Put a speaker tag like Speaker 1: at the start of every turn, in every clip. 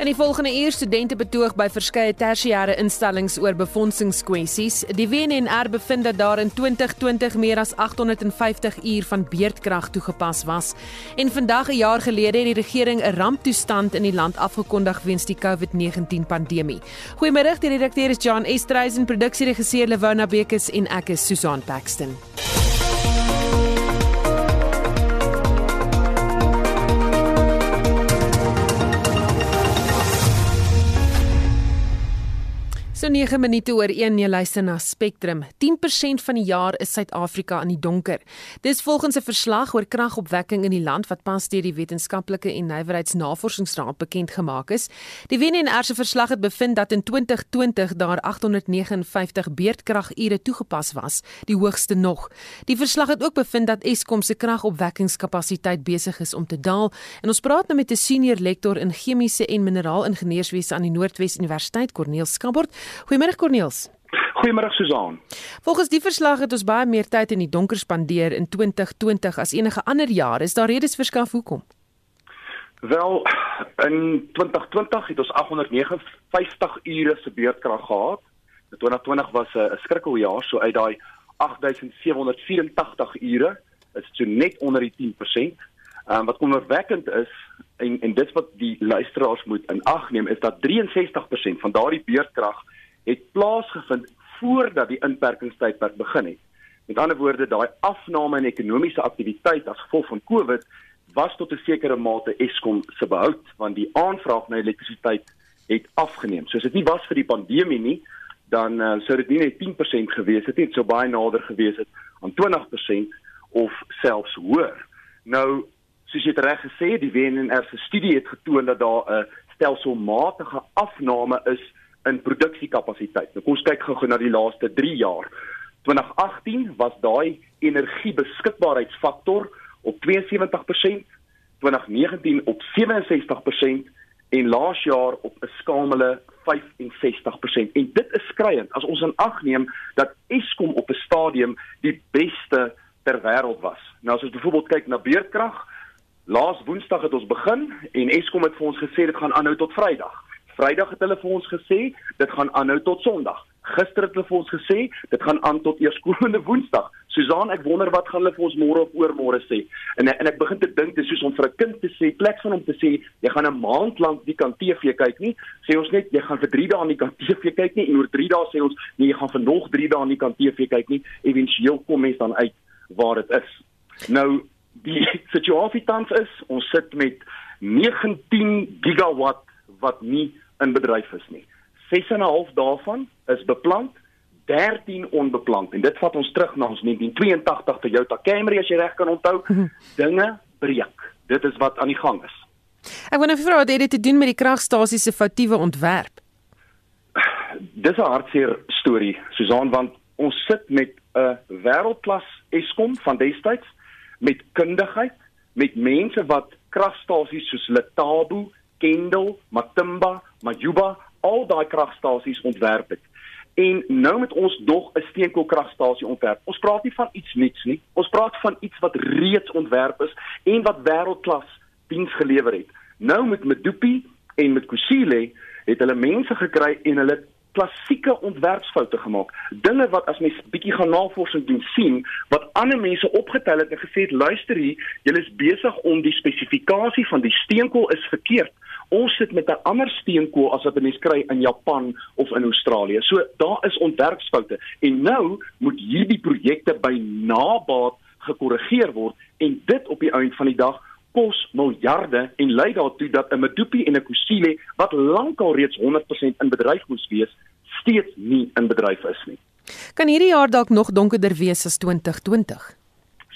Speaker 1: In die volgende uur studente betoog by verskeie tersiêre instellings oor befondsingskwessies. Die WNR bevind dat daar in 2020 meer as 850 uur van beerdkrag toegepas was. En vandag 'n jaar gelede het die regering 'n ramptoestand in die land afgekondig weens die COVID-19 pandemie. Goeiemôre, die redakteur is John Estreisen, produksieregisseur Lewona Bekes en ek is Susan Paxton. So 9 minute oor 1 jy luister na Spectrum. 10% van die jaar is Suid-Afrika in die donker. Dis volgens 'n verslag oor kragopwekking in die land wat pas deur die Wetenskaplike en Nywerheidsnavorsingsraad bekend gemaak is. Die WNR se verslag het bevind dat in 2020 daar 859 beerdkragure toegepas was, die hoogste nog. Die verslag het ook bevind dat Eskom se kragopwekkingskapasiteit besig is om te daal. En ons praat nou met 'n senior lektor in chemiese en mineraalingenieurswese aan die Noordwes Universiteit, Corneel Skabort. Goeiemôre Corneels.
Speaker 2: Goeiemôre Susan.
Speaker 1: Volgens die verslag het ons baie meer tyd in die donker spandeer in 2020 as enige ander jaar. Is daar redes verskaf hoekom?
Speaker 2: Wel, in 2020 het ons 859 ure se beurtkrag gehad. 2020 was 'n skrikkeljaar, so uit daai 8784 ure is dit so net onder die 10%. Ehm um, wat kommerwekkend is en en dit wat die luisteraars moet in ag neem is dat 63% van daardie beurtkrag het plaasgevind voordat die inperkingstydperk begin het. Met ander woorde, daai afname in ekonomiese aktiwiteit as gevolg van COVID was tot 'n sekere mate Eskom se behoud want die aanvraag na elektrisiteit het afgeneem. So as dit nie was vir die pandemie nie, dan uh, sou dit nie net 10% gewees het nie, dit sou baie nader gewees het aan 20% of selfs hoër. Nou, soos jy reg gesê het, die WNR se studie het getoon dat daar 'n stelselmatige afname is in produksiekapasiteit. Nou kom ons kyk gou-gou na die laaste 3 jaar. 2018 was daai energiebeskikbaarheidsfaktor op 72%, 2019 op 67% en laas jaar op 'n skamele 65%. En dit is skriwend as ons in ag neem dat Eskom op 'n stadium die beste ter wêreld was. Nou as ons byvoorbeeld kyk na beurtkrag, laas Woensdag het ons begin en Eskom het vir ons gesê dit gaan aanhou tot Vrydag. Vrydag het hulle vir ons gesê dit gaan aanhou tot Sondag. Gister het hulle vir ons gesê dit gaan aan tot eerskomende Woensdag. Susan, ek wonder wat gaan hulle vir ons môre of oormôre sê. En en ek begin te dink dis soos om vir 'n kind te sê, plek van hom te sê jy gaan 'n maand lank nie kan TV kyk nie, sê ons net jy gaan vir 3 dae nie kan TV kyk nie en oor 3 dae sê ons nee, jy gaan vir nog 3 dae nie kan TV kyk nie. Eventueel kom mens dan uit waar dit is. Nou die situasie tans is, ons sit met 19 gigawatt wat nie in bedryf is nie. 6.5 daarvan is beplant, 13 onbeplant en dit vat ons terug na ons 1982 Toyota Camry as jy reg kan onthou. Dinge breek. Dit is wat aan die gang is.
Speaker 1: Ek wonder of vra dit het te doen met die kragstasie se foutiewe ontwerp.
Speaker 2: Dis 'n hartseer storie, Susan, want ons sit met 'n wêreldklas Eskom van destyds met kundigheid, met mense wat kragstasies soos Letabo, Kendall, Matimba, Majuba, al daai kragstasies ontwerp het. En nou met ons dog 'n steenkoolkragstasie ontwerp. Ons praat nie van iets nuuts nie. Ons praat van iets wat reeds ontwerp is en wat wêreldklas diens gelewer het. Nou met Medupi en met Kusile het hulle mense gekry en hulle klassieke ontwerpsfoute gemaak. Dinge wat as mens bietjie gaan navorsing doen sien wat ander mense opgetel het en gesê het luister hier, julle is besig om die spesifikasie van die steenkool is verkeerd ons sit met 'n ander steenkool as wat 'n mens kry in Japan of in Australië. So daar is ontwerpsfoute en nou moet hierdie projekte by nabaat gekorrigeer word en dit op die einde van die dag kos miljarde en lei daartoe dat 'n Medupi en 'n Kusile wat lankal reeds 100% in bedryf moes wees, steeds nie in bedryf is nie.
Speaker 1: Kan hierdie jaar dalk nog donkerder wees as 2020?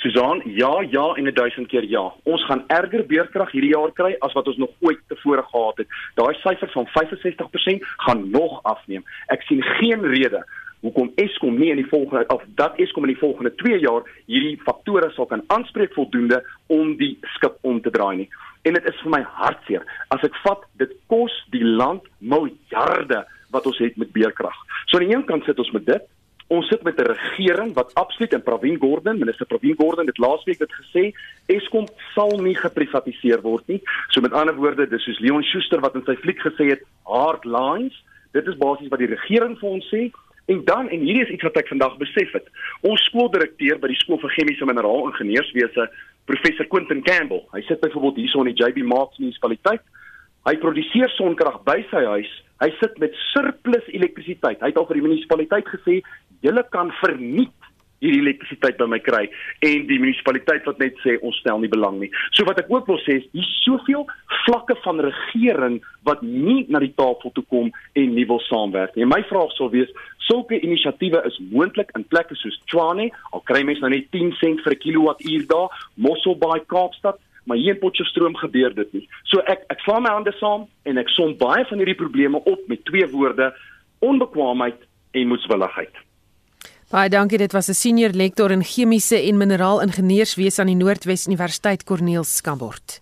Speaker 2: Susan, ja, ja en 'n duisend keer ja. Ons gaan erger beurtkrag hierdie jaar kry as wat ons nog ooit tevore gehad het. Daai syfer van 65% gaan nog afneem. Ek sien geen rede hoekom Eskom nie in die volgende of dat Eskom in die volgende 2 jaar hierdie faktore sal kan aanspreek voldoende om die skip om te draai nie. en dit is vir my hartseer. As ek vat, dit kos die land miljarde wat ons het met beerkrag. So aan die een kant sit ons met dit. Ons sit met 'n regering wat absoluut en Pravin Gordhan, minister Pravin Gordhan het laasweek dit gesê, Eskom sal nie geprivatiseer word nie. So met ander woorde, dis soos Leon Schuster wat in sy fliek gesê het, hard lines. Dit is basies wat die regering vir ons sê. En dan en hierdie is iets wat ek vandag besef het. Ons skooldirekteur by die skool vir chemiese mineraal ingenieurswese, professor Quentin Campbell. Hy sit byvoorbeeld hierso in die JB Marks munisipaliteit. Hy produseer sonkrag by sy huis. Hy sit met surplus elektrisiteit. Hy het al vir die munisipaliteit gesê, "Julle kan verniet hierdie elektrisiteit by my kry." En die munisipaliteit wat net sê, "Ons stel nie belang nie." So wat ek ook wil sê is, hier's soveel vlakke van regering wat nie na die tafel toe kom en nie wil saamwerk nie. En my vraag sou wees, sulke inisiatiewe is moontlik in plekke soos Tshwane, al kry mense nou net 10 sent vir 'n kilowattuur daar, Mosselbaai, Kaapstad, maar hier in Potchefstroom gebeur dit nie. So ek ek slaan my hande saam en ek som baie van hierdie probleme op met twee woorde: onbekwaamheid en moedswilligheid.
Speaker 1: Baie dankie, dit was 'n senior lektor in chemiese en mineraalingenieurswese aan die Noordwes Universiteit Corneel Skambort.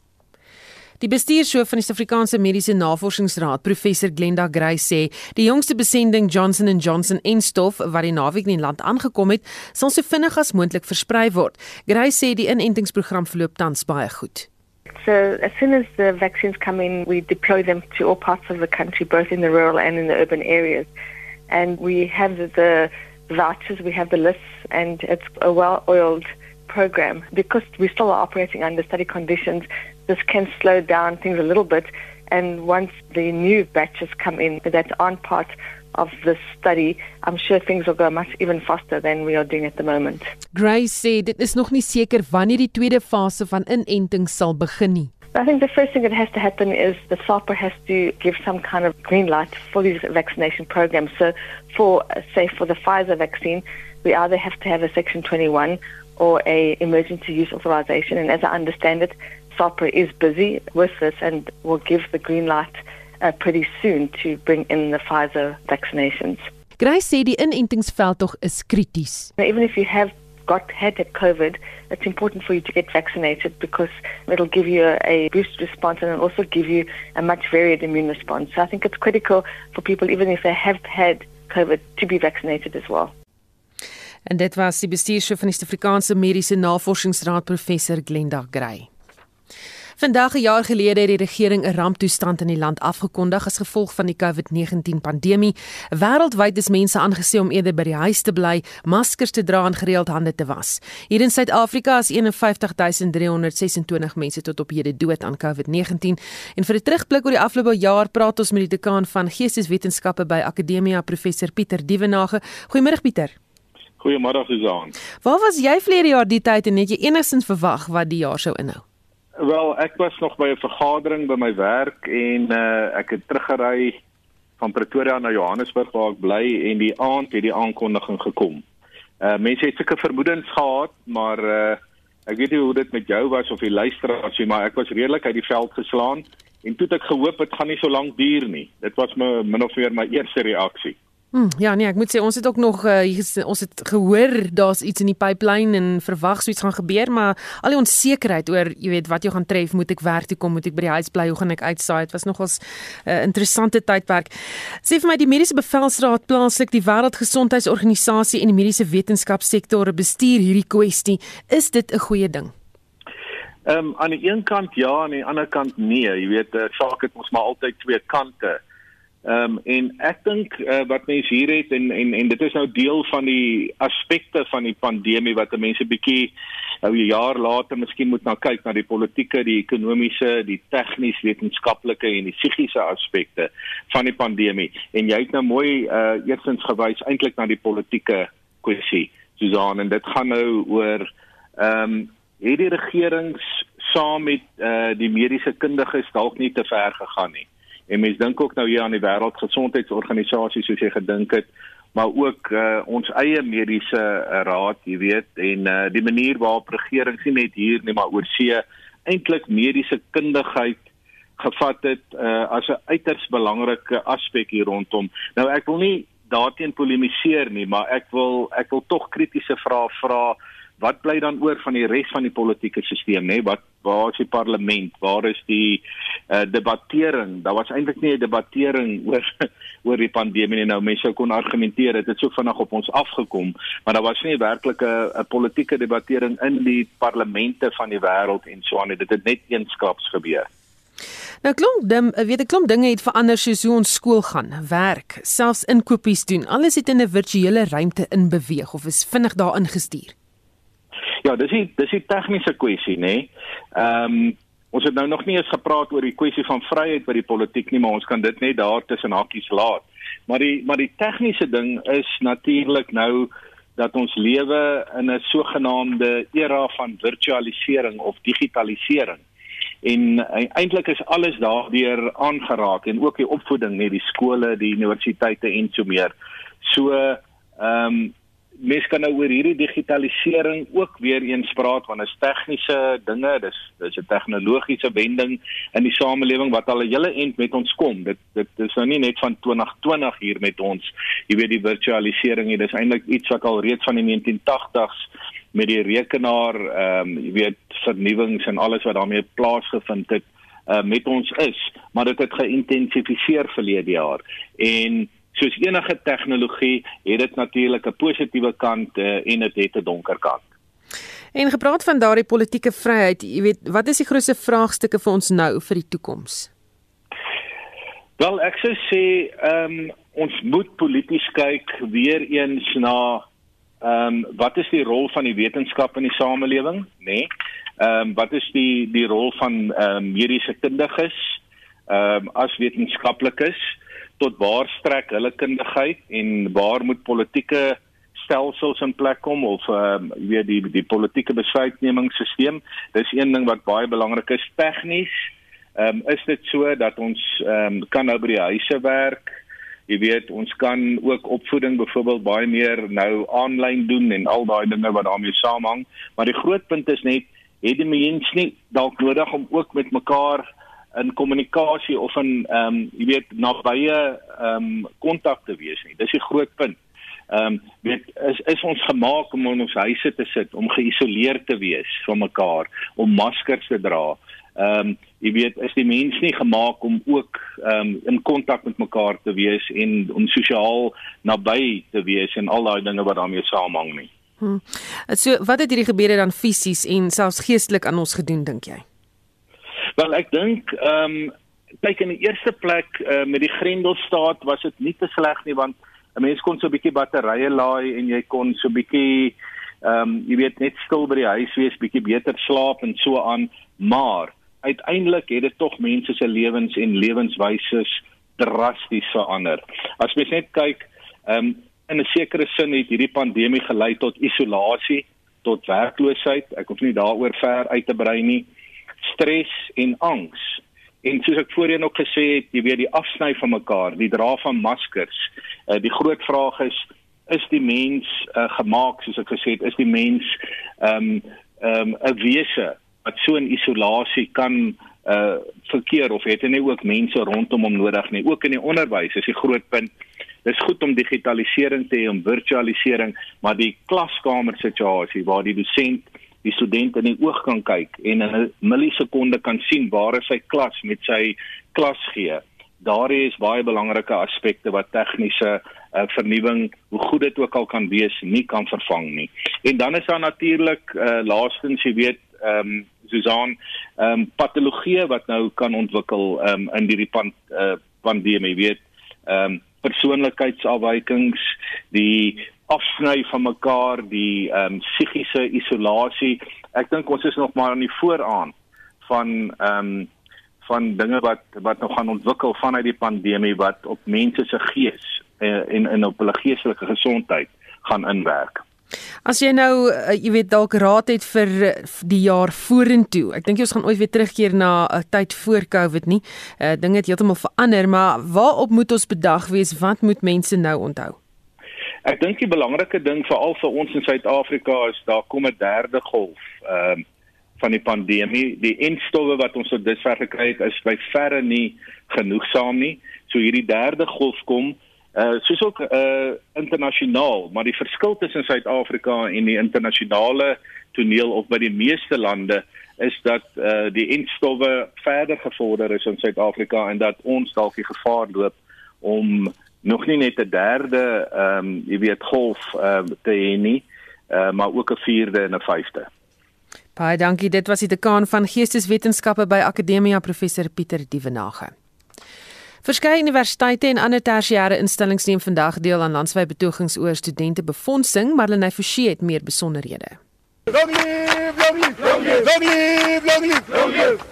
Speaker 1: Die bestuurshoof van die Suid-Afrikaanse Mediese Navorsingsraad, professor Glenda Grey sê, die jongste besending Johnson & Johnson en stof wat die naweek in die land aangekom het, sal so vinnig as moontlik versprei word. Grey sê die inentingsprogram verloop tans baie goed.
Speaker 3: So as soon as the vaccines come in, we deploy them to all parts of the country, both in the rural and in the urban areas. And we have the vouchers, we have the lists, and it's a well-oiled program. Because we still are operating under study conditions, this can slow down things a little bit. And once the new batches come in that aren't part of the study, I'm sure things will go much even faster than we are doing at the moment.
Speaker 1: Grace sê dit is nog nie seker wanneer die tweede fase van inenting sal begin nie.
Speaker 3: I think the first thing that has to happen is the SAPA has to give some kind of green light for these vaccination programs. So, for say for the Pfizer vaccine, we either have to have a Section 21 or a emergency use authorization. And as I understand it, SAPRA is busy with this and will give the green light uh, pretty soon to bring in the Pfizer vaccinations.
Speaker 1: Grace sê die is krities.
Speaker 3: Even if you have got had that COVID, it's important for you to get vaccinated because it'll give you a, a boost response and it'll also give you a much varied immune response. So I think it's critical for people, even if they have had COVID, to be vaccinated as well.
Speaker 1: En dit was die bestuurshoof van die Suid-Afrikaanse Mediese Navorsingsraad professor Glenda Grey. Vandag 'n jaar gelede het die regering 'n ramptoestand in die land afgekondig as gevolg van die COVID-19 pandemie. Wêreldwyd is mense aangesê om eerder by die huis te bly, maskers te dra en gereeld hande te was. Hier in Suid-Afrika is 51326 mense tot op hede dood aan COVID-19. En vir 'n terugblik oor die afgelope jaar praat ons met die dekaan van Geesteswetenskappe by Akademia, professor Pieter Dievenage. Goeiemôre Pieter.
Speaker 4: Goeiemôre Susan.
Speaker 1: Waar was jy vlede jaar die tyd en het jy enigstens verwag wat die jaar sou inhou?
Speaker 4: Wel, ek was nog by 'n vergadering by my werk en uh, ek het teruggery van Pretoria na Johannesburg waar ek bly en die aand het die aankondiging gekom. Uh mense het seker vermoedens gehad, maar uh ek weet nie hoe dit met jou was of die luisteraars nie, maar ek was redelik uit die veld geslaan en toe het ek gehoop dit gaan nie so lank duur nie. Dit was my min of meer my eerste reaksie.
Speaker 1: Hmm, ja nee, ek moet sê ons het ook nog uh, ons het gehoor daar's iets in die pipeline en verwag so iets gaan gebeur, maar al die onsekerheid oor, jy weet, wat jou gaan tref, moet ek werk toe kom, moet ek by die huis bly, hoe gaan ek uitsaai? Dit was nogals 'n uh, eh, interessante tydperk. Sê vir my die mediese bevelsraad plaaslik, die Wêreldgesondheidsorganisasie en die mediese wetenskapsektor bestuur hierdie kwessie. Is dit 'n goeie ding?
Speaker 4: Ehm um, aan die een kant ja, aan die ander kant nee. Jy weet, uh, saak het ons maar altyd twee kante. Ehm um, en ek dink uh, wat mense hier het en en en dit is nou deel van die aspekte van die pandemie wat mense bietjie nou 'n jaar later miskien moet na kyk na die politieke, die ekonomiese, die tegnies wetenskaplike en die psigiese aspekte van die pandemie. En jy het nou mooi uh eersins gewys eintlik na die politieke kwessie, Susan, en dit gaan nou oor ehm um, het die regerings saam met uh die mediese kundiges dalk nie te ver gegaan nie. En mense dink ook nou hier aan die Wêreldgesondheidsorganisasie soos jy gedink het, maar ook uh, ons eie mediese uh, raad, jy weet, en uh, die manier waarop regerings nie net hier nie, maar oor see eintlik mediese kundigheid gevat het uh, as 'n uiters belangrike aspek hier rondom. Nou ek wil nie daarteen polemiseer nie, maar ek wil ek wil tog kritiese vrae vra. Wat bly dan oor van die res van die politieke stelsel nê? Wat waar is die parlement? Waar is die uh, debattering daar was eintlik nie 'n debattering oor oor die pandemie nie nou mense kon argumenteer dit het so vinnig op ons afgekom maar daar was nie werklik 'n politieke debattering in die parlemente van die wêreld en so aan dit het net eenskaps gebeur
Speaker 1: Nou klomp dim, weet ek klomp dinge het verander soos hoe ons skool gaan, werk, selfs inkopies doen. Alles het in 'n virtuele ruimte in beweeg of is vinnig daarin gestuur.
Speaker 4: Ja, dis die dis die tegniese kwessie, nê. Ehm um, ons het nou nog nie eens gepraat oor die kwessie van vryheid by die politiek nie, maar ons kan dit net daar tussen hakkies laat. Maar die maar die tegniese ding is natuurlik nou dat ons lewe in 'n sogenaamde era van virtualisering of digitalisering. En uh, eintlik is alles daardeur aangeraak en ook die opvoeding, net die skole, die universiteite en so meer. So ehm um, mens kan nou oor hierdie digitalisering ook weer eens praat want dit is tegniese dinge, dis dis 'n tegnologiese wending in die samelewing wat al 'n hele end met ons kom. Dit dit is nou nie net van 2020 hier met ons. Jy weet die virtualisering, dit is eintlik iets wat al reeds van die 1980s met die rekenaar, ehm um, jy weet vernuwings en alles wat daarmee plaasgevind het, uh, met ons is, maar dit het geïntensifiseer verlede jaar. En soos enige tegnologie het dit natuurlik 'n positiewe kant uh, en dit het 'n donker kant.
Speaker 1: En gepraat van daardie politieke vryheid, jy weet, wat is die grootste vraagstukke vir ons nou vir die toekoms?
Speaker 4: Wel, ek sou sê, ehm um, ons moet polities kyk weer eens na ehm um, wat is die rol van die wetenskap in die samelewing, nê? Nee? Ehm um, wat is die die rol van ehm um, mediese kundiges ehm um, as wetenskaplikes? Tot waar strek hulle kundigheid en waar moet politieke stelsels in plek kom of ehm uh, weet die die politieke besluitnemingsstelsel dis een ding wat baie belangrik is. Tegnies ehm um, is dit so dat ons ehm um, kan nou by die huise werk. Jy weet ons kan ook opvoeding byvoorbeeld baie meer nou aanlyn doen en al daai dinge wat daarmee saamhang. Maar die groot punt is net het die mense nie dalk nodig om ook met mekaar in kommunikasie of in ehm um, jy weet nabye ehm um, kontak te wees nie. Dis die groot punt. Ehm um, weet is is ons gemaak om in ons huise te sit, om geïsoleer te wees van mekaar, om maskers te dra. Ehm um, jy weet is die mens nie gemaak om ook ehm um, in kontak met mekaar te wees en om sosiaal naby te wees en al daai dinge wat daarmee saamhang nie.
Speaker 1: Hmm. So wat het hierdie gebeure dan fisies en selfs geestelik aan ons gedoen dink jy?
Speaker 4: Wel ek dink ehm um, kyk in die eerste plek uh, met die Grendelstaat was dit nie te sleg nie want 'n mens kon so 'n bietjie batterye laai en jy kon so 'n bietjie ehm um, jy weet net stil by die huis wees, bietjie beter slaap en so aan, maar uiteindelik het dit tog mense se lewens en lewenswyse drasties verander. As mens net kyk, ehm um, in 'n sekere sin het hierdie pandemie gelei tot isolasie, tot werkloosheid. Ek hoef nie daaroor ver uit te brei nie stres en angs. En soos ek voorheen ook gesê het, jy weet die afsny van mekaar, die dra van maskers. Uh, die groot vraag is is die mens uh, gemaak soos ek gesê het, is die mens ehm um, ehm um, 'n wese wat so in isolasie kan uh verkeer of het nie ook mense rondom hom nodig nie ook in die onderwys is die groot punt dis goed om digitalisering te hê om virtualisering maar die klaskamer situasie waar die dosent die student in die oog kan kyk en in 'n millisekonde kan sien waar is sy klas met sy klas gee. Daar is baie belangrike aspekte wat tegniese uh, vernuwing, hoe goed dit ook al kan wees, nie kan vervang nie. En dan is daar natuurlik uh, laastens, jy weet, ehm um, Susan, ehm um, patologie wat nou kan ontwikkel ehm um, in hierdie pan, uh, pandemie, jy weet, ehm um, persoonlikheidsafwykings, die afsny van mekaar, die ehm um, psigiese isolasie. Ek dink ons is nog maar aan die vooraan van ehm um, van dinge wat wat nog gaan ontwikkel vanuit die pandemie wat op mense se gees uh, en en op hulle geestelike gesondheid gaan inwerk.
Speaker 1: As jy nou uh, jy weet dalk raad het vir die jaar vorentoe. Ek dink jy ons gaan ooit weer terugkeer na 'n tyd voor Covid nie. Uh, dinge het heeltemal verander, maar waarop moet ons bedag wees? Wat moet mense nou onthou?
Speaker 4: Ek dink die belangrike ding veral vir ons in Suid-Afrika is daar kom 'n derde golf ehm um, van die pandemie. Die enstowwe wat ons tot dusver gekry het is by verre nie genoegsaam nie. So hierdie derde golf kom uh soos ook uh internasionaal, maar die verskil tussen Suid-Afrika en die internasionale toneel of by die meeste lande is dat uh die entstowwe verder gevorder is in Suid-Afrika en dat ons dalk die gevaar loop om nog nie net 'n derde ehm um, jy weet golf uh, te hê nie, uh, maar ook 'n vierde en 'n vyfde.
Speaker 1: Baie dankie. Dit was die dekaan van Geesteswetenskappe by Akademia Professor Pieter Dievenage. Verskeie universiteite en ander tersiêre instellings neem vandag deel aan landwyse betogings oor studente befondsing, Marlene Forsie het meer besonderhede.
Speaker 5: Long live, long live, long live, long live, long live, long live.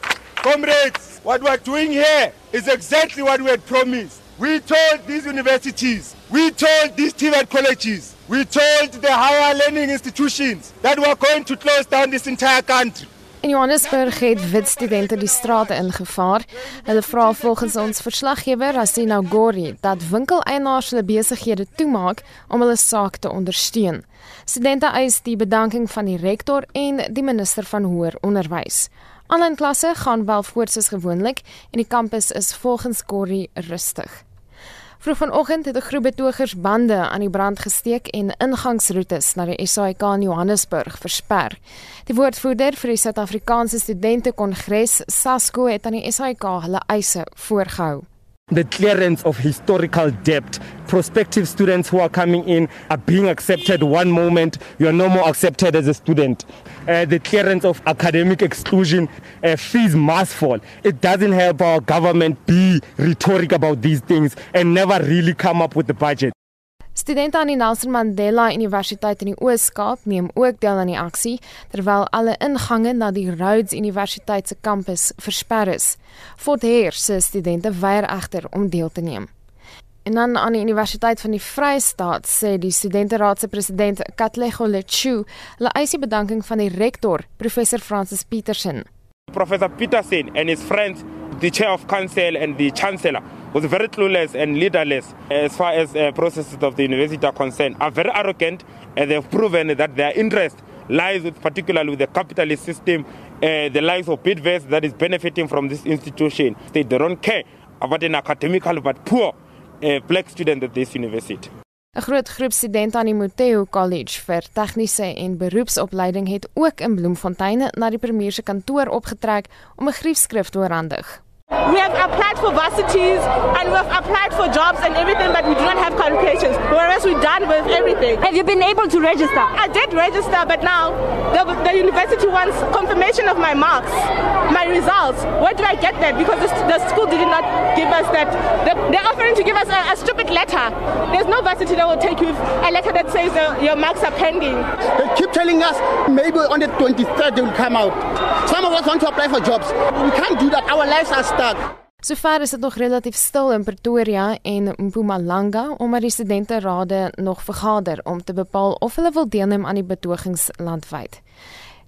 Speaker 5: Comrades, what we're doing here is exactly what we had promised. We told these universities, we told these TVET colleges, we told the higher learning institutions that we are going to close down this entire country.
Speaker 6: In Johannesburg het wit studente die strate ingevaar. Hulle vra volgens ons verslaggewer Asina Gori dat winkeleienaars hulle besighede toemaak om hulle saak te ondersteun. Studente eis die bedanking van die rektor en die minister van hoër onderwys. Aanlyn klasse gaan wel voort soos gewoonlik en die kampus is volgens Gori rustig. Vroeg vanoggend het 'n groep betogers bande aan die brand gesteek en ingangsroetes na die SAIK in Johannesburg versper. Die woordvoerder vir die Suid-Afrikaanse Studente Kongres, SASCO, het aan die SAIK hulle eise voorgehou.
Speaker 7: the clearance of historical debt. Prospective students who are coming in are being accepted one moment, you are no more accepted as a student. Uh, the clearance of academic exclusion, uh, fees must fall. It doesn't help our government be rhetoric about these things and never really come up with the budget.
Speaker 6: Studente aan die Nelson Mandela Universiteit in die Oos-Kaap neem ook deel aan die aksie terwyl alle ingange na die Rhodes Universiteit se kampus versper is. Fort Heer se studente weier egter om deel te neem. En dan aan die Universiteit van die Vrye State sê die studenteraad se president Katlego Lechu, hulle eis die bedanking van die rektor, professor Francis Petersen.
Speaker 7: Professor Peterson and his friends, the chair of council and the chancellor, was very clueless and leaderless as far as uh, processes of the university are concerned, are very arrogant and they've proven that their interest lies with particularly with the capitalist system, uh, the likes of Bidvest that is benefiting from this institution. They don't care about an academical but poor uh, black student at this university.
Speaker 6: 'n Groot groep studente aan die Moteo College vir tegniese en beroepsopleiding het ook in Bloemfontein na die premier se kantoor opgetrek om 'n griefskrif te oorhandig.
Speaker 8: We have applied for varsities and we have applied for jobs and everything, but we do not have qualifications. Whereas we're done with everything.
Speaker 9: Have you been able to register?
Speaker 8: I did register, but now the, the university wants confirmation of my marks, my results. Where do I get that? Because the, the school did not give us that. The, they're offering to give us a, a, stupid letter. There's no varsity that will take you a letter that says uh, your marks are pending.
Speaker 10: They keep telling us maybe on the 23rd they will come out. Some of us want to apply for jobs. We can't do that. Our lives are stuck.
Speaker 6: Sover is dit nog relatief stil in Pretoria en Mpumalanga omdat die studenterade nog vergader om te bepaal of hulle wil deelneem aan die betogings landwyd.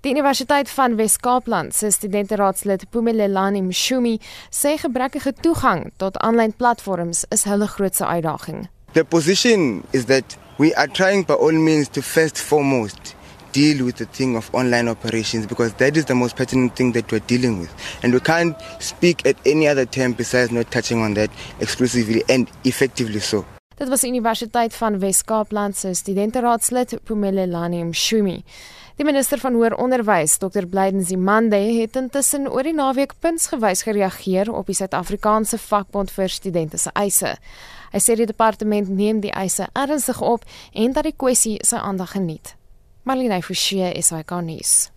Speaker 6: Die Universiteit van Wes-Kaapland se studenteraadslid Pumelelani Mshumi sê gebrekkige toegang tot aanlyn platforms is hulle grootste uitdaging.
Speaker 11: The position is that we are trying by all means to first foremost deal with the thing of online operations because that is the most pertinent thing that we're dealing with. And we can't speak at any other term besides not touching on that exclusively and effectively so.
Speaker 6: Dit was Universiteit van Wes-Kaapland se studenteraadslid Pumelelani Mshumi. Die minister van hoër onderwys, Dr. Blyden Zimande, het intussen oor die naweek punsgewys gereageer op die Suid-Afrikaanse vakbond vir studente se eise. Hy sê die departement neem die eise ernstig op en dat die kwessie sy aandag geniet. Marlene Forsie is hy garnis.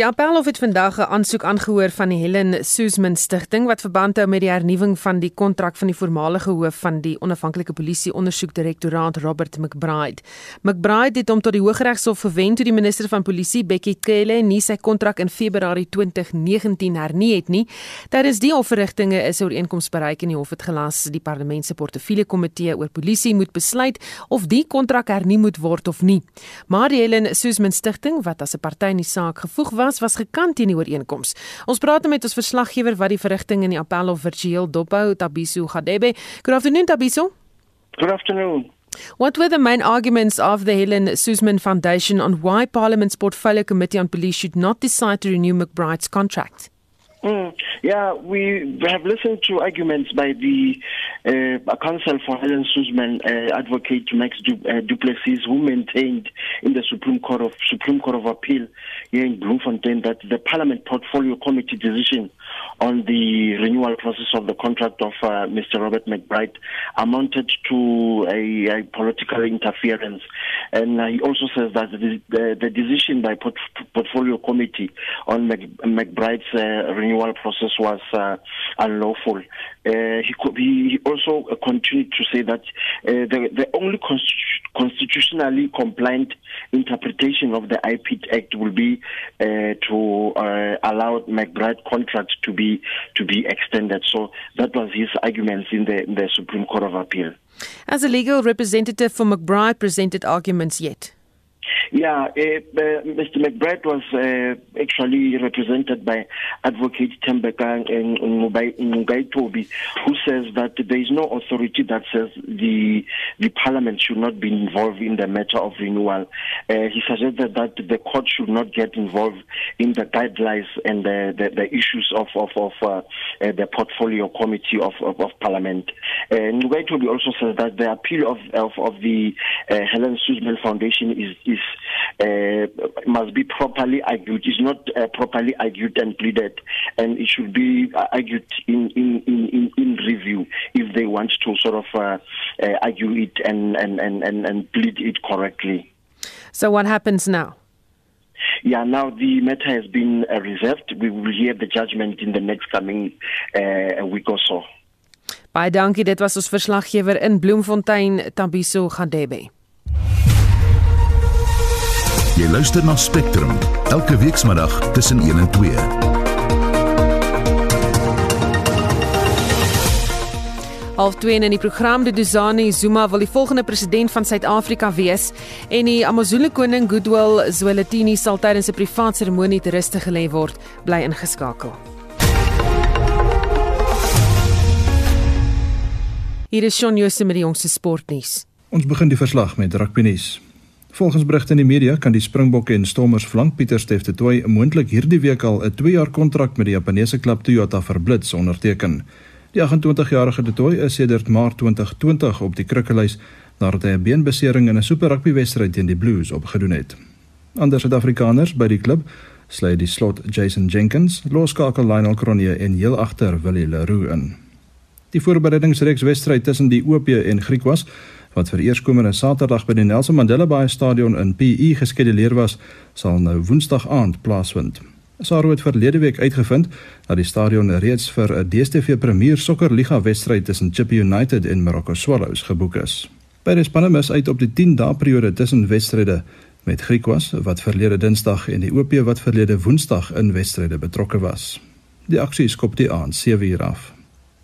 Speaker 1: Die Appelhof het vandag 'n aansoek aangehoor van die Helen Suzman Stichting wat verband hou met die hernuwing van die kontrak van die voormalige hoof van die onafhanklike polisie ondersoekdirektoraat Robert McBride. McBride het hom tot die Hooggeregshof verwend toe die minister van polisie Bekkie Cele nie sy kontrak in Februarie 2019 hernie het nie. Tydens die hofverrigtinge is 'n ooreenkoms bereik en die hof het gelas die parlement se portefeulje komitee oor polisie moet besluit of die kontrak hernie moet word of nie. Maar die Helen Suzman Stichting wat as 'n party in die saak gevoeg was, was gekant teen die ooreenkoms. Ons praat met ons verslaggewer wat die verrigting in die Appelhof virtueel dophou, Tabiso Gadebe. Good afternoon Tabiso.
Speaker 12: Good afternoon.
Speaker 1: What were the main arguments of the Helen Suzman Foundation on why Parliament's Portfolio Committee on Police should not decide to renew McBride's contract?
Speaker 9: Mm, yeah, we have listened to arguments by the uh, counsel for Helen Suzman, uh, advocate Max du uh, Duplessis, who maintained in the Supreme Court of Supreme Court of Appeal here in Bloemfontein that the Parliament Portfolio Committee decision on the renewal process of the contract of uh, Mr. Robert McBride amounted to a, a political interference, and he also says that the, the, the decision by port Portfolio Committee on Mc, McBride's uh, renewal process was uh, unlawful. Uh, he, could, he also continued to say that uh, the, the only constitu constitutionally compliant interpretation of the IP Act will be uh, to uh, allow McBride contract to be to be extended. So that was his arguments in the, in the Supreme Court of Appeal.
Speaker 1: As a legal representative for McBride presented arguments yet.
Speaker 9: Yeah, uh, uh, Mr. McBride was uh, actually represented by Advocate Tembeka Ngugai Toby, who says that there is no authority that says the the Parliament should not be involved in the matter of renewal. He suggested that the court should not get involved in the guidelines and the, the, the issues of of, of uh, the portfolio committee of of, of Parliament. Uh, Toby also says that the appeal of of, of the Helen Suzman Foundation is is uh, must be properly argued. It's not uh, properly argued and pleaded, and it should be uh, argued in, in, in, in, review if they want to sort of uh, uh, argue it and, and, and, and, and plead it correctly.
Speaker 1: So, what happens now?
Speaker 9: Yeah, now the matter has been uh, reserved. We will hear the judgment in the next coming uh, week or so.
Speaker 1: Baie dankie. Dit was ons verslaggewer in Bloemfontein, Tabiso Gadebe.
Speaker 13: Jy luister na Spectrum elke weekmiddag tussen 1 en 2.
Speaker 1: Half 2 in die program die Duzani Zuma wil die volgende president van Suid-Afrika wees en die Amazulu koning Goodwill Zwelithini sal tydens 'n privaat seremonie te ruste gelê word. Bly ingeskakel. Hier is Shaun Jose met die jongste sportnuus.
Speaker 12: Ons begin die verslag met rugby nuus. Volgens berigte in die media kan die Springbokke en Stormers flank Pieter Steef te Tooi moontlik hierdie week al 'n 2-jaar kontrak met die Japaneese klub Toyota Verblits onderteken. Die 28-jarige De Tooi is sedert Maart 2020 op die krikkelys nadat hy 'n beenbesering in 'n Super Rugby wedstryd teen die Blues opgedoen het. Ander Suid-Afrikaners by die klub sluit die slot Jason Jenkins, loskakel Lionel Cronje en heel agter Willie Leroux in. Die voorbereidingsreeks wedstryd tussen die OP en Griekwas wat vir eerskomende Saterdag by die Nelson Mandela Bay Stadion in PE geskeduleer was, sal nou Woensdag aand plaasvind. Saro het verlede week uitgevind dat die stadion reeds vir 'n DStv Premier Sokkerliga wedstryd tussen Chippa United en Morocco Swallows geboek is. Beide spanne mis uit op die 10 dae periode tussen wedstryde met Griekwas wat verlede Dinsdag en die OP wat verlede Woensdag in wedstryde betrokke was. Die aksie skop die aand 7uur af.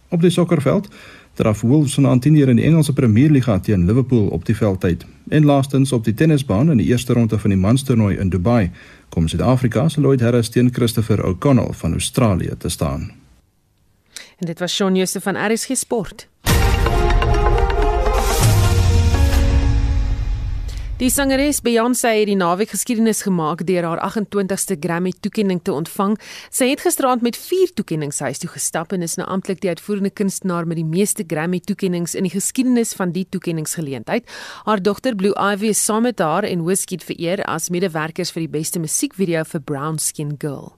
Speaker 12: Op die sokkerveld draf Wolves van Antineer in die Engelse Premier Liga teen Liverpool op die veldtyd. En laastens op die tennisbaan in die eerste ronde van die manstoernooi in Dubai kom Suid-Afrika se Lloyd Harris teen Christopher O'Connell van Australië te staan.
Speaker 1: En dit was Shaun Jooste van RSG Sport. Die sangeres Beyoncé het die naweek geskiedenis gemaak deur haar 28ste Grammy toekenning te ontvang. Sy het gisteraand met 4 toekenninge huis toe gestap en is nou amptelik die uitvoerende kunstenaar met die meeste Grammy toekenninge in die geskiedenis van die toekenningsgeleentheid. Haar dogter Blue Ivy is saam met haar en Wizkid vereer as medewerkers vir die beste musiekvideo vir Brown Skin Girl.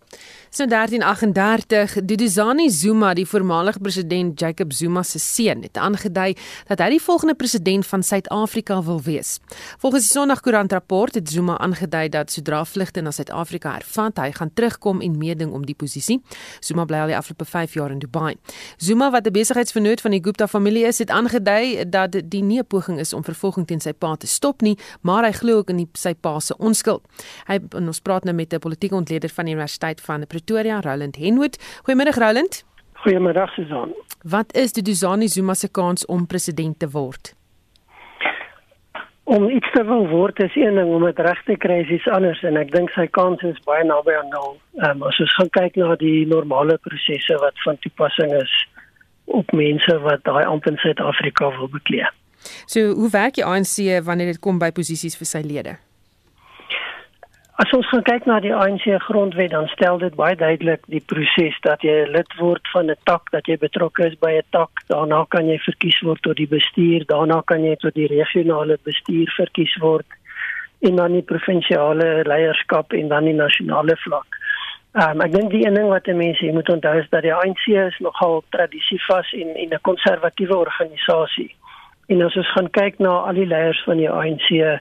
Speaker 1: So 1338, Duduzani Zuma, die voormalige president Jacob Zuma se seun, het aangedui dat hy die volgende president van Suid-Afrika wil wees. Volgens die Sondagkoerant rapport het Zuma aangedui dat sodra vlugte na Suid-Afrika hervat, hy gaan terugkom en meeding om die posisie. Zuma bly al die afgelope 5 jaar in Dubai. Zuma wat 'n besigheidsvernoot van die Gupta familie is, het aangedui dat die nie 'n poging is om vervolging teen sy pa te stop nie, maar hy glo ook in die, sy pa se onskuld. Hy ons praat nou met 'n politieke ontleder van die Universiteit van Pretoria, Roland Henwood. Goeiemiddag Roland.
Speaker 14: Goeiemiddag Susan.
Speaker 1: Wat is die Duzani Zuma se kans om president te word?
Speaker 14: Om iets te wil word is een ding, om dit reg te kry is iets anders en ek dink sy kans is baie naby aan nul. Ehm um, as ons gaan kyk na die normale prosesse wat van toepassing is op mense wat daai amp in Suid-Afrika wil bekleed.
Speaker 1: So, hoe werk die ANC wanneer dit kom by posisies vir sy lede?
Speaker 14: As ons kyk na die ANC grondwet dan stel dit baie duidelik die proses dat jy lid word van 'n tak, dat jy betrokke is by 'n tak, daarna kan jy verkies word tot die bestuur, daarna kan jy tot die regionale bestuur verkies word en dan die provinsiale leierskap en dan die nasionale vlak. Um, ek dink die een ding wat mense moet onthou is dat die ANC is nogal tradisievas en en 'n konservatiewe organisasie. En as ons gaan kyk na al die leiers van die ANC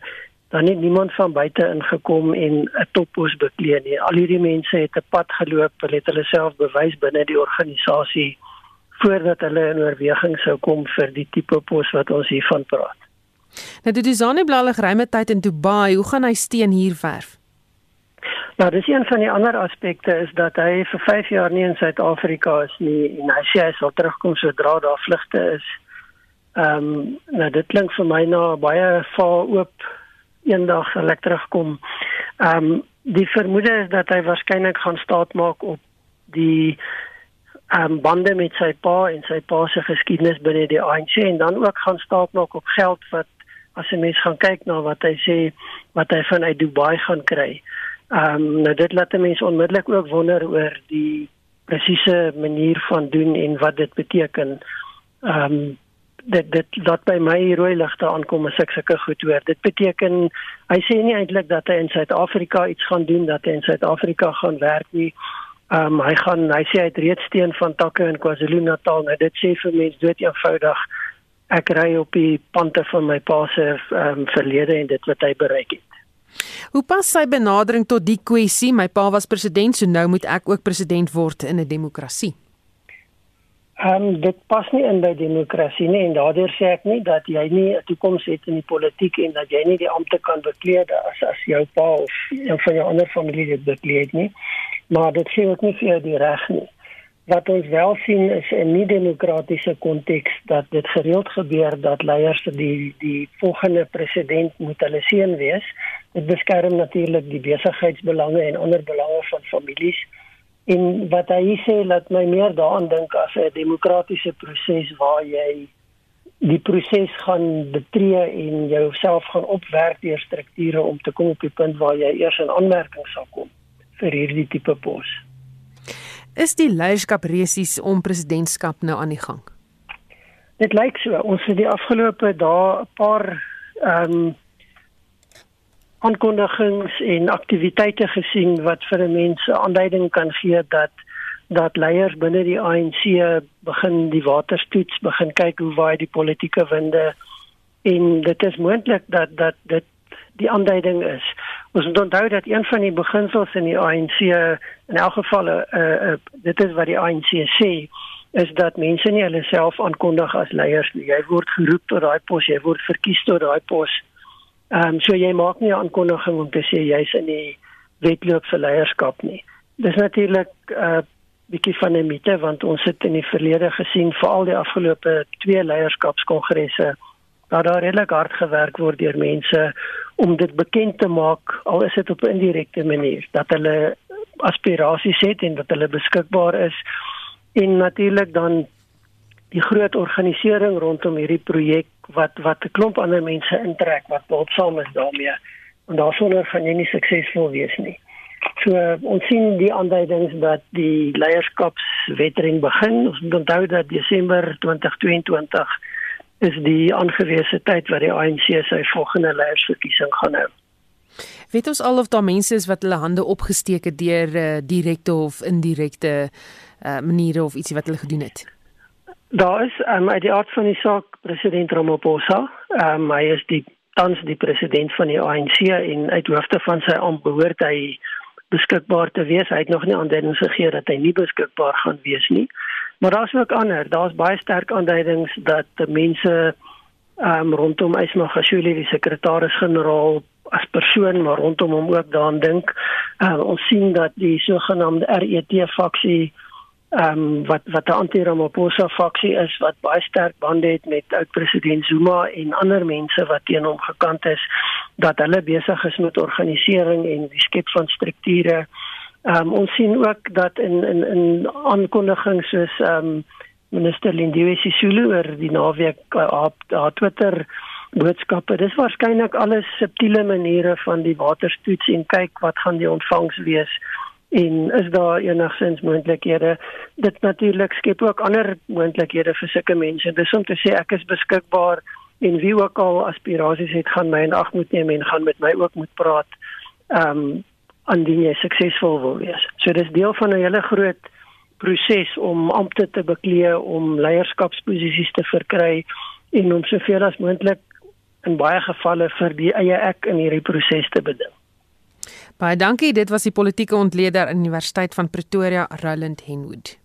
Speaker 14: dan het niemand van buite ingekom en 'n toppos beklee nie. Al hierdie mense het 'n pad geloop, hulle het hulle self bewys binne die organisasie voordat hulle in oorweging sou kom vir die tipe pos wat ons hiervan praat.
Speaker 1: Nou dit is Zaneblalig ruime tyd in Dubai. Hoe gaan hy steen hier verf?
Speaker 14: Nou, dis een van die ander aspekte is dat hy vir 5 jaar nie in Suid-Afrika is nie en hy sê hy sal terugkom sodra daar vlugte is. Ehm um, nou dit klink vir my na baie vaal oop eendag sal ek terugkom. Ehm um, die vermoede is dat hy waarskynlik gaan staat maak op die ehm um, bande met sy pa en sy pa se geskiedenis binne die ANC en dan ook gaan staat maak op geld wat as 'n mens gaan kyk na wat hy sê wat hy van uit Dubai gaan kry. Ehm um, nou dit laat mense onmiddellik ook wonder oor die presiese manier van doen en wat dit beteken. Ehm um, dit dit laat by my rooi ligte aankom as ek sulke goed hoor. Dit beteken hy sê nie eintlik dat hy in Suid-Afrika iets gaan doen dat hy in Suid-Afrika gaan werk nie. Ehm um, hy gaan hy sê hy het reeds steen van takke in KwaZulu-Natal. Nou dit sê vir mense dood eenvoudig ek ry op die pante van my pa se ehm um, verlede en dit wat hy bereik het.
Speaker 1: Hoe pas sy benadering tot die kwessie? My pa was president, so nou moet ek ook president word in 'n demokrasie.
Speaker 14: Ehm um, dit pas nie in by demokrasie nie en daardeur sê ek nie dat jy nie 'n toekoms het in die politiek en dat jy nie die ampte kan bekleed as as jou pa of een van jou ander familie dit bekleed nie. Maar dit sê ook nie vir jou die reg nie. Wat ons wel sien is in 'n nie demokratiese konteks dat dit gereeld gebeur dat leiers die die volgende president moet hulle seun wees. Dit beskerm natuurlik die besigheidsbelange en ander belange van families. En wat hy sê laat my meer daaraan dink as 'n demokratiese proses waar jy die proses gaan betree en jouself gaan opwerk deur strukture om te kom op die punt waar jy eers in aanmerking sal kom vir hierdie tipe pos.
Speaker 1: Is die leierskap resies om presidentskap nou aan die gang?
Speaker 14: Dit lyk so. Ons het die afgelope dae 'n paar ehm um, aankondigings en aktiwiteite gesien wat vir 'n mens aanduiding kan gee dat dat leiers binne die ANC begin die waterstoets begin kyk hoe waai die politieke winde en dit is moontlik dat dat dit die aanduiding is. Ons moet onthou dat een van die beginsels in die ANC in elk geval uh, uh, dit is wat die ANC sê is dat mense nie hulle self aankondig as leiers nie. Jy word geroep tot daai pos, jy word verkies tot daai pos. Ehm um, so jy maak nie 'n aankondiging om te sê jy's in die wetloop vir leierskap nie. Dis natuurlik 'n uh, bietjie van 'n mite want ons het in die verlede gesien veral die afgelope twee leierskapskongresse dat daar redelik hard gewerk word deur mense om dit bekend te maak al is dit op 'n indirekte manier dat hulle aspirasies het en dat hulle beskikbaar is en natuurlik dan die groot organisering rondom hierdie projek wat wat 'n klomp ander mense intrek wat behulpsaam is daarmee en daarsonder gaan jy nie suksesvol wees nie. So ons sien die aanduidings dat die leierskapswetering begin. Ons moet onthou dat Desember 2022 is die aangewese tyd wat die ANC sy volgende leiersverkiesing gaan hou.
Speaker 1: Weet ons al of daar mense is wat hulle hande opgesteek het deur uh, direkte of indirekte uh, maniere of ietsie wat hulle gedoen het?
Speaker 14: Daar is um, uit die aard van die saak president Ramaphosa. Um, hy is die tans die president van die ANC en uit hoofde van sy ampt behoort hy beskikbaar te wees. Hy het nog nie aanduidings gegee dat hy nie beskikbaar gaan wees nie. Maar daar's ook ander. Daar's baie sterk aanduidings dat mense um, rondom Ismail Gashuli die sekretaris-generaal as persoon maar rondom hom ook daaraan dink. Uh, ons sien dat die sogenaamde RET faksie ehm um, wat wat 'n anti-Ramaphosa faksie is wat baie sterk bande het met oud president Zuma en ander mense wat teen hom gekant is dat hulle besig is met organisering en die skep van strukture. Ehm um, ons sien ook dat in in in aankondigings soos ehm um, minister Lindiwe Sisulu oor die naweek op haar Twitter boodskappe. Dis waarskynlik alles subtiele maniere van die waterstoets en kyk wat gaan die ontvangs wees en is daar enigsins moontlikhede? Dit natuurlik skep ook ander moontlikhede vir sulke mense. Dis om te sê ek is beskikbaar en wie ook al aspirasies het gaan my in ag moet neem en gaan met my ook moet praat ehm um, indien jy suksesvol wil wees. So dis deel van 'n hele groot proses om ampte te beklee om leierskapsposisies te verkry en om soveel as moontlik in baie gevalle vir die eie ek in hierdie proses te beding
Speaker 1: Baie dankie. Dit was die politieke ontleder aan Universiteit van Pretoria, Roland Henwood.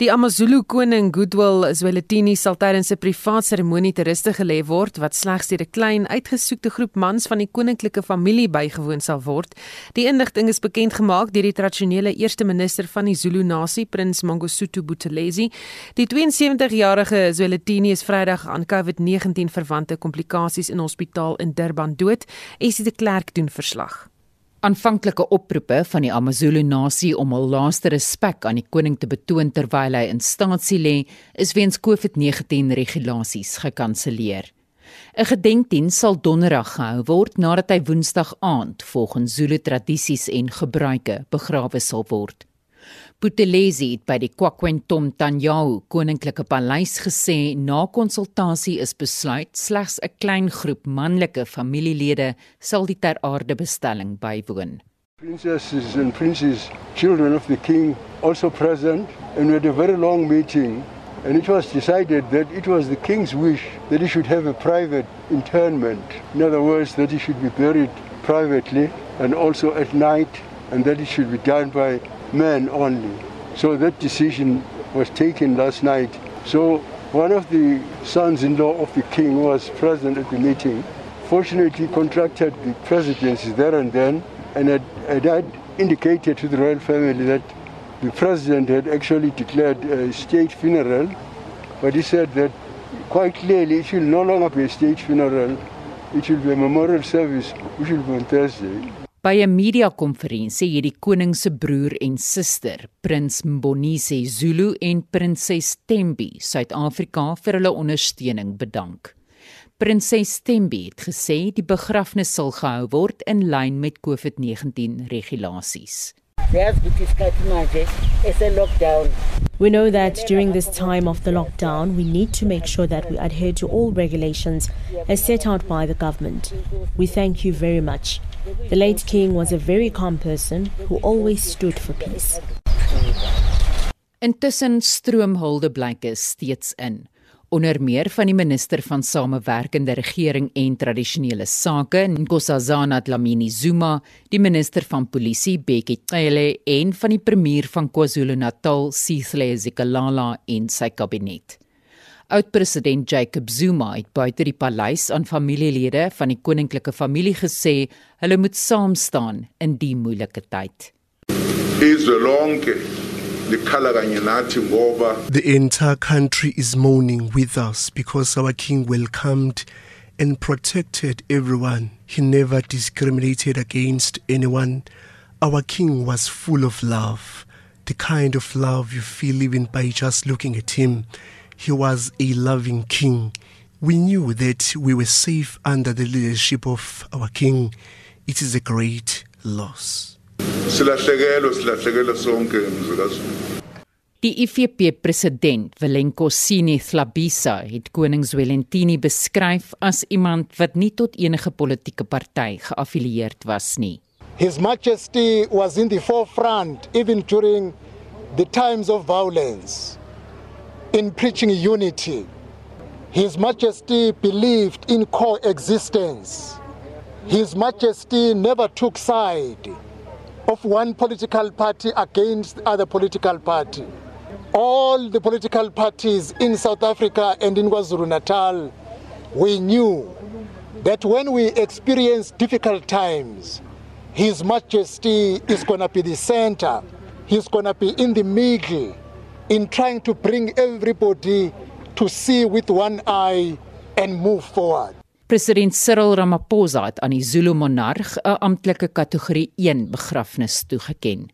Speaker 1: Die AmaZulu koning Goodwill Zwelithini sal tydens 'n privaat seremonie te ruste gelê word wat slegs deur 'n klein uitgesoekte groep mans van die koninklike familie bygewoon sal word. Die inligting is bekend gemaak deur die tradisionele eerste minister van die Zulu nasie, Prins Mangosuthu Buthelezi. Die 72-jarige Zwelithini is Vrydag aan COVID-19 verwante komplikasies in hospitaal in Durban dood, Esie de Klerk doen verslag.
Speaker 15: Aanvanklike oproepe van die AmaZulu nasie om hul laaste respek aan die koning te betoon terwyl hy in staatsie lê, is weens COVID-19 regulasies gekanselleer. 'n Gedenkdiens sal donderdag gehou word nadat hy Woensdag aand volgens Zulu tradisies en gebruike begrawe sal word. Buthelezi het by die KwaKwentom Tanyahu koninklike paleis gesê na konsultasie is besluit slegs 'n klein groep manlike familielede sal die ter aarde bestelling bywoon.
Speaker 16: Princesses and princes, children of the king also present and we had a very long meeting and it was decided that it was the king's wish that he should have a private interment. In other words, that he should be buried privately and also at night and that it should be done by men only. So that decision was taken last night. So one of the sons-in-law of the king was present at the meeting. Fortunately, contracted the presidency there and then, and had, had indicated to the royal family that the president had actually declared a state funeral, but he said that quite clearly it will no longer be a state funeral, it will be a memorial service, which will be on Thursday.
Speaker 15: By 'n media-konferensie het die koning se broer en suster, Prins Mbonise Zulu en Prinses Tembi, Suid-Afrika vir hulle ondersteuning bedank. Prinses Tembi het gesê die begrafnis sal gehou word in lyn met COVID-19 regulasies.
Speaker 17: We know that during this time of the lockdown, we need to make sure that we adhere to all regulations as set out by the government. We thank you very much. The late king was a very calm person who always stood for peace.
Speaker 15: Intussen stroom huldeblyke steeds in. Onder meer van die minister van Samewerkende Regering en Tradisionele Sake, Nkosazana Dlamini Zuma, die minister van Polisie, Bekkie Cele en van die premier van KwaZulu-Natal, Sihle Zikalala en sy kabinet. Oud-president Jacob Zuma het buite die paleis aan familielede van die koninklike familie gesê hulle moet saam staan in die moeilike tyd.
Speaker 18: Izolonke
Speaker 19: The entire country is mourning with us because our king welcomed and protected everyone. He never discriminated against anyone. Our king was full of love, the kind of love you feel even by just looking at him. He was a loving king. We knew that we were safe under the leadership of our king. It is a great loss.
Speaker 15: Die IFP president Velenko Sini Thlabisa het koning Zwelithini beskryf as iemand wat nie tot enige politieke party geaffilieerd was nie.
Speaker 20: His Majesty was in the forefront even during the times of violence. In preaching unity. His Majesty believed in coexistence. His Majesty never took side of one political party against other political party. All the political parties in South Africa and in KwaZulu-Natal, we knew that when we experience difficult times, His Majesty is going to be the center. He's going to be in the middle in trying to bring everybody to see with one eye and move forward.
Speaker 15: President Cyril Ramaphosa het aan die Zulu monarg 'n amptelike kategorie 1 begrafnis toegeken.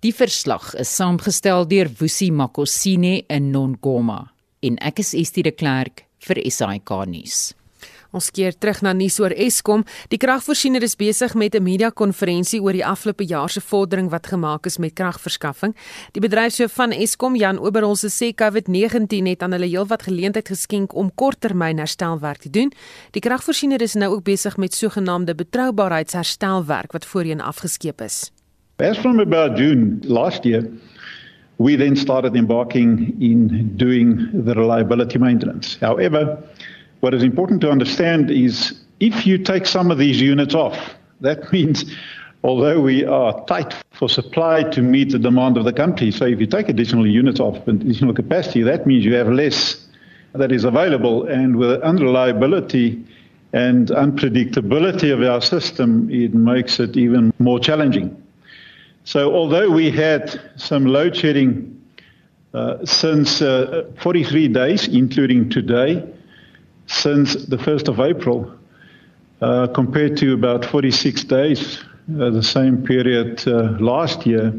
Speaker 15: Die verslag is saamgestel deur Wusi Makosine in Nongoma en ek is Estie de Klerk vir SAK nuus.
Speaker 1: Ons keer terug na nuus oor Eskom. Die kragvoorsiener is besig met 'n media-konferensie oor die afgelope jaar se vordering wat gemaak is met kragverskaffing. Die bedryfshoof van Eskom, Jan Oberholse, sê COVID-19 het aan hulle heelwat geleentheid geskenk om korttermyn herstelwerk te doen. Die kragvoorsiener is nou ook besig met sogenaamde betroubaarheidsherstelwerk wat voorheen afgeskeep is.
Speaker 21: As from about June last year, we then started embarking in doing the reliability maintenance. However, what is important to understand is if you take some of these units off, that means although we are tight for supply to meet the demand of the country, so if you take additional units off, additional capacity, that means you have less that is available. And with unreliability and unpredictability of our system, it makes it even more challenging. So although we had some load shedding uh, since uh, 43 days, including today, since the 1st of April, uh, compared to about 46 days, uh, the same period uh, last year.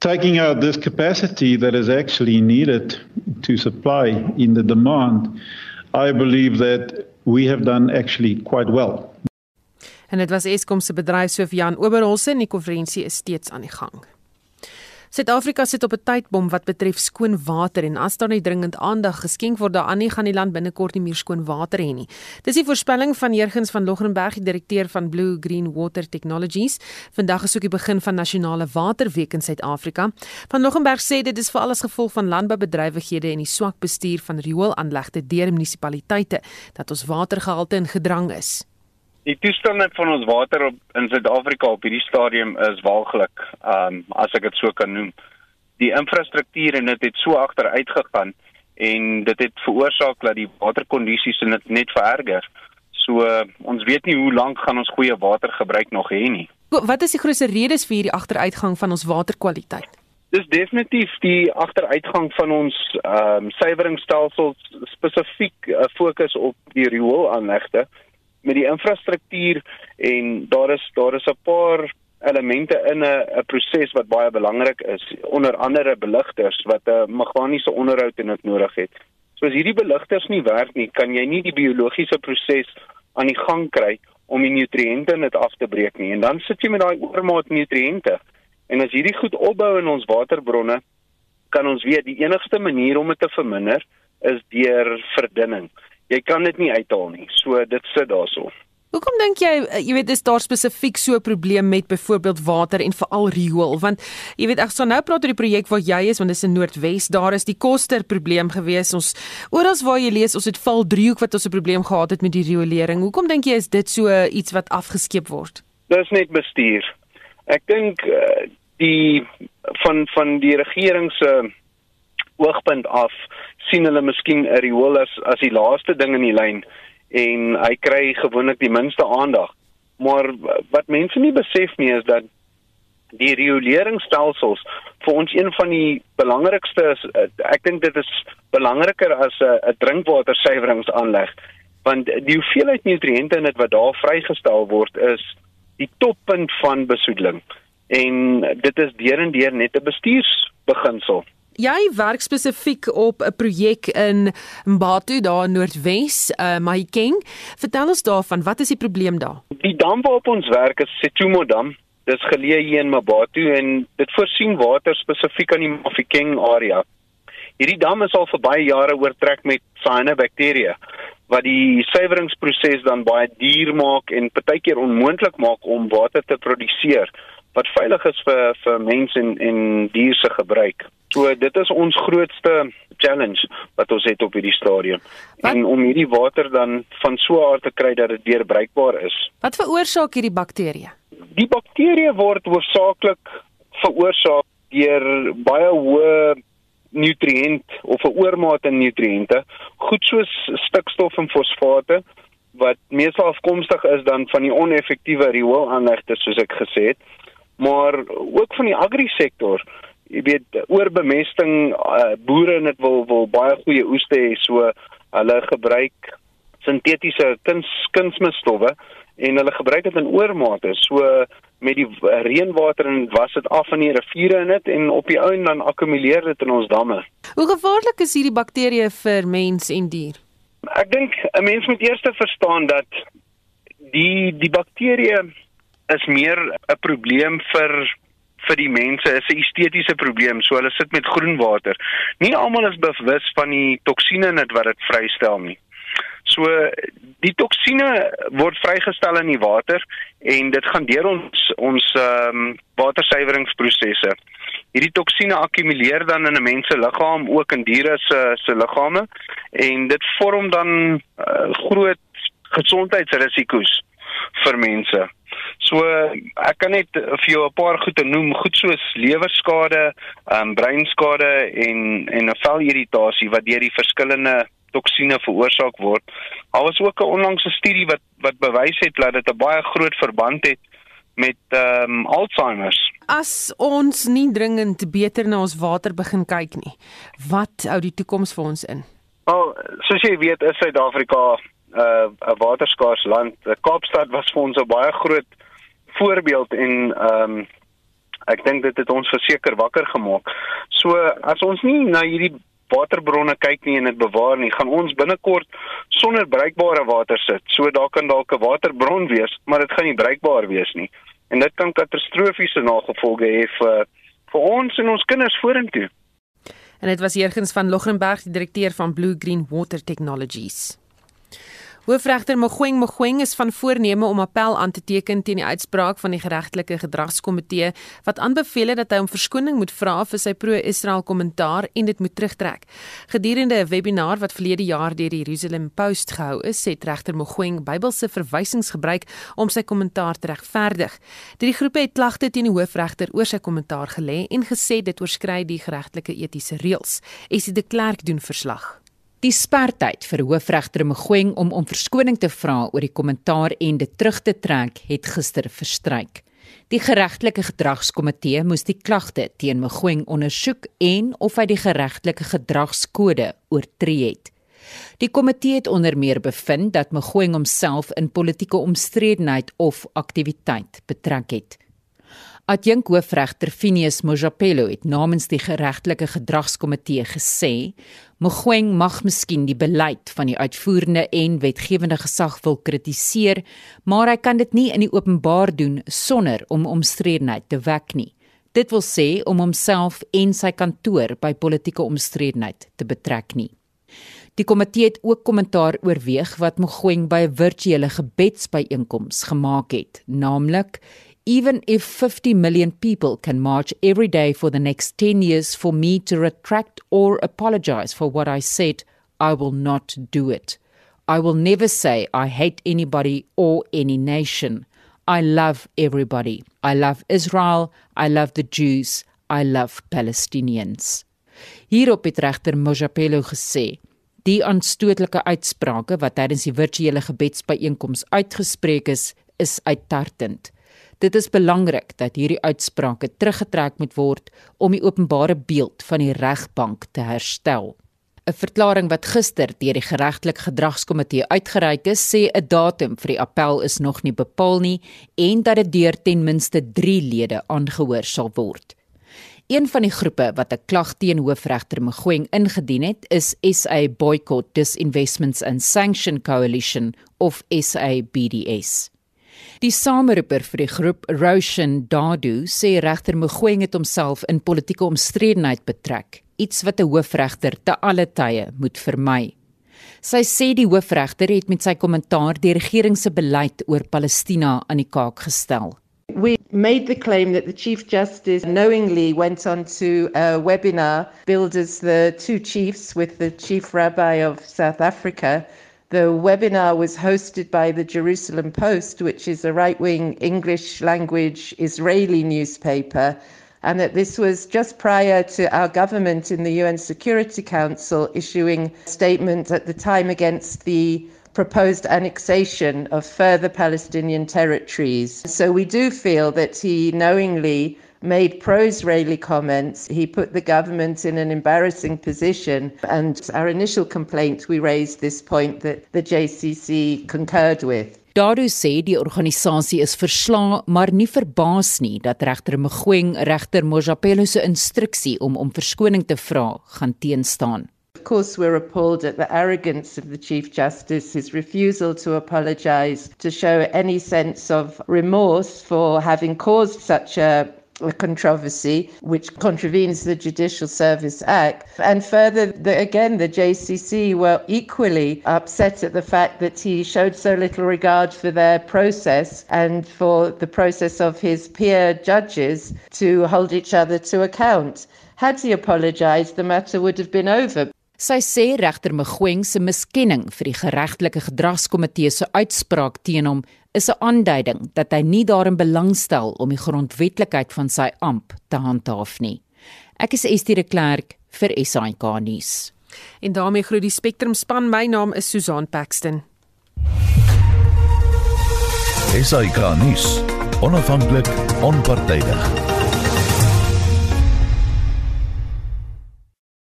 Speaker 21: Taking out this capacity that is actually needed to supply in the demand, I believe that we have done actually quite well.
Speaker 1: En dit was Eskom se bedryfshoof Jan Oberholse en die konferensie is steeds aan die gang. Suid-Afrika sit op 'n tydbom wat betref skoon water en as daar nie dringend aandag geskenk word daaraan nie gaan die land binnekort nie meer skoon water hê nie. Dis die voorspelling van Jurgens van Logrenberg, die direkteur van Blue Green Water Technologies. Vandag is ook die begin van nasionale waterweek in Suid-Afrika. Van Logrenberg sê dit is veral as gevolg van landboubedrywighede en die swak bestuur van rioolaanlegte deur munisipaliteite dat ons watergehalte in gedrang is.
Speaker 22: Die toestande van ons water op in Suid-Afrika op hierdie stadium is walglik, um as ek dit so kan noem. Die infrastruktuur en dit het so agteruit gegaan en dit het veroorsaak dat die waterkondisies net net vererger. So uh, ons weet nie hoe lank gaan ons goeie watergebruik nog hê nie.
Speaker 1: Wat is die grootste redes vir hierdie agteruitgang van ons waterkwaliteit?
Speaker 22: Dis definitief die agteruitgang van ons ehm um, suiweringstelsels spesifiek uh, fokus op die rioolaanlegte met die infrastruktuur en daar is daar is 'n paar elemente in 'n 'n proses wat baie belangrik is onder andere beligters wat 'n meganiese onderhoud en dit nodig het. So as hierdie beligters nie werk nie, kan jy nie die biologiese proses aan die gang kry om die nutriënte net af te breek nie en dan sit jy met daai oormaat nutriënte. En as hierdie goed opbou in ons waterbronne, kan ons weet die enigste manier om dit te verminder is deur verdunning jy kan dit nie uithaal nie. So dit sit daarso.
Speaker 1: Hoekom dink jy eh, jy weet is daar spesifiek so 'n probleem met byvoorbeeld water en veral riool? Want jy weet ek sou nou praat oor die projek waar jy is want dit is in Noordwes. Daar is die koster probleem gewees. Ons oral waar jy lees ons het val driehoek wat ons 'n probleem gehad het met die riolering. Hoekom dink jy is dit so iets wat afgeskeep word?
Speaker 22: Dis net bestuur. Ek dink uh, die van van die regering se oogpunt af sien hulle miskien 'n riool as as die laaste ding in die lyn en hy kry gewoonlik die minste aandag. Maar wat mense nie besef nie is dat die rioleringsstelsels vir ons een van die belangrikste is ek dink dit is belangriker as 'n 'n drinkwatersuiweringsaanleg want die hoeveelheid nutriënte in dit wat daar vrygestel word is die toppunt van besoedeling en dit is deur en deur net 'n bestuursbeginsel
Speaker 1: jy werk spesifiek op 'n projek in Mbatu daar in Noordwes, uh Mahikeng. Vertel ons daarvan, wat is die probleem daar?
Speaker 22: Die dam waarop ons werk is Setumo dam. Dit is geleë hier in Mbatu en dit voorsien water spesifiek aan die Mahikeng area. Hierdie dam is al vir baie jare oortrek met cyanobacteria wat die suiweringsproses dan baie duur maak en partykeer onmoontlik maak om water te produseer wat veilig is vir vir mense en en diere se gebruik. So dit is ons grootste challenge wat ons het op hierdie stadium. Wat? En om hierdie water dan van so 'n aard te kry dat dit weer bruikbaar is.
Speaker 1: Wat veroorsaak hierdie bakterieë?
Speaker 22: Die bakterieë word hoofsaaklik veroorsaak deur baie hoë nutriënt of 'n oormaat aan nutriënte, goed soos stikstof en fosfate wat meestal afkomstig is dan van die oneffektiewe rioolaanlegte soos ek gesê het, maar ook van die agri-sektor jy weet oorbemesting uh, boere net wil wil baie goeie oeste hê so hulle gebruik sintetiese kuns kunsmisstowwe en hulle gebruik dit in oormate so met die reënwater en was dit af in die riviere in dit en op die ou en dan akkumuleer dit in ons damme.
Speaker 1: Hoe gevaarlik is hierdie bakterieë vir mens en dier?
Speaker 22: Ek dink 'n mens moet eers verstaan dat die die bakterieë is meer 'n probleem vir vir die mense, is 'n estetiese probleem. So hulle sit met groen water. Nie almal is bewus van die toksine net wat dit vrystel nie. So die toksine word vrygestel in die water en dit gaan deur ons ons ehm um, watersuiweringsprosesse. Hierdie toksine akkumuleer dan in 'n mens se liggaam, ook in diere se se liggame en dit vorm dan uh, groot gesondheidsrisiko's vir mense. So ek kan net vir jou 'n paar goed noem, goed soos lewerskade, ehm um, breinskade en en 'n velirritasie wat deur die verskillende toksine veroorsaak word. Daar was ook 'n onlangse studie wat wat bewys het dat dit 'n baie groot verband het met ehm um, Alzheimer's.
Speaker 1: As ons nie dringend beter na ons water begin kyk nie, wat hou die toekoms vir ons in?
Speaker 22: Wel, soos jy weet, is Suid-Afrika 'n uh, waterskaars land. Kaapstad was vir ons 'n baie groot voorbeeld en ehm um, ek dink dit het ons verseker wakker gemaak. So as ons nie na hierdie waterbronne kyk nie en dit bewaar nie, gaan ons binnekort sonder bruikbare water sit. So daar kan dalk 'n waterbron wees, maar dit gaan nie bruikbaar wees nie. En dit kan katastrofiese nagevolge hê vir vir ons en ons kinders vorentoe.
Speaker 1: En dit was Jurgens van Logrenberg, die direkteur van Blue Green Water Technologies. Hoofregter Mogoeng Mogoeng is van voorneme om appel aan te teken teen die uitspraak van die geregtelike gedragskomitee wat aanbeveel het dat hy om verskoning moet vra vir sy pro-Israel kommentaar en dit moet terugtrek. Gedurende 'n webinar wat verlede jaar deur die Jerusalem Post gehou is, het regter Mogoeng Bybelse verwysings gebruik om sy kommentaar te regverdig. Die groepe het klagte teen die hoofregter oor sy kommentaar gelê en gesê dit oorskry die geregtelike etiese reëls. Esie de Klerk doen verslag.
Speaker 15: Die spertyd vir hoofregter Mogoeng om om verskoning te vra oor die kommentaar en dit terug te trek het gister verstryk. Die geregtelike gedragskomitee moes die klagte teen Mogoeng ondersoek en of hy die geregtelike gedragskode oortree het. Die komitee het onder meer bevind dat Mogoeng homself in politieke omstredenheid of aktiwiteit betrek het. Adjunk hoofregter Phineas Mojapelo het namens die geregtelike gedragskomitee gesê, Mogoeng mag miskien die beleid van die uitvoerende en wetgewende gesag wil kritiseer, maar hy kan dit nie in die openbaar doen sonder om omstredenheid te wek nie. Dit wil sê om homself en sy kantoor by politieke omstredenheid te betrek nie. Die komitee het ook kommentaar oorweeg wat Mogoeng by 'n virtuele gebedsbyeenkoms gemaak het, naamlik even if 50 million people can march every day for the next 10 years for me to retract or apologize for what I said, I will not do it. I will never say I hate anybody or any nation. I love everybody. I love Israel. I love the Jews. I love Palestinians. Hierop het regter Mojapelo gesê: "Die aanstootlike uitsprake wat tydens die virtuele gebedsbyeenkoms uitgespreek is, is uittartend." Dit is belangrik dat hierdie uitsprake teruggetrek moet word om die openbare beeld van die regbank te herstel. 'n Verklaring wat gister deur die geregtelike gedragskomitee uitgereik is, sê 'n datum vir die appel is nog nie bepaal nie en dat dit deur ten minste 3 lede aangehoor sal word. Een van die groepe wat 'n klag teen hoofregter Mogoeng ingedien het, is SA Boycott Disinvestments and Sanction Coalition of SABDS. Die sameroeper vir die groep Roshan Dadu sê regter Mogoeng het homself in politieke omstredenheid betrek, iets wat 'n hoofregter te alle tye moet vermy. Sy sê die hoofregter het met sy kommentaar die regering se beleid oor Palestina aan die kaak gestel.
Speaker 23: We made the claim that the Chief Justice knowingly went on to a webinar billed as the two chiefs with the Chief Rabbi of South Africa The webinar was hosted by the Jerusalem Post, which is a right wing English language Israeli newspaper, and that this was just prior to our government in the UN Security Council issuing a statement at the time against the proposed annexation of further Palestinian territories. So we do feel that he knowingly made pro Israeli comments. He put the government in an embarrassing position. And our initial complaint, we raised this point that the JCC concurred with.
Speaker 15: Daru sê die organisasie is verslae maar nie verbaas nie dat regter Mogoeng regter Mojapelo se instruksie om om verskoning te vra gaan teenstaan.
Speaker 23: course, we're appalled at the arrogance of the Chief Justice, his refusal to apologise, to show any sense of remorse for having caused such a a controversy which contravenes the Judicial Service Act. And further, the, again, the JCC were equally upset at the fact that he showed so little regard for their process and for the process of his peer judges to hold each other to account. Had he apologized, the matter would have been over.
Speaker 15: Sy sê regter Mgweng se miskenning vir die geregtelike gedragskomitee se uitspraak teen hom is 'n aanduiding dat hy nie daarin belangstel om die grondwetlikheid van sy amp te handhaaf nie. Ek is Estie de Klerk vir SAK nuus.
Speaker 1: En daarmee groet die Spectrum span. My naam is Susan Paxton.
Speaker 13: SAK nuus. Onafhanklik, onpartydig.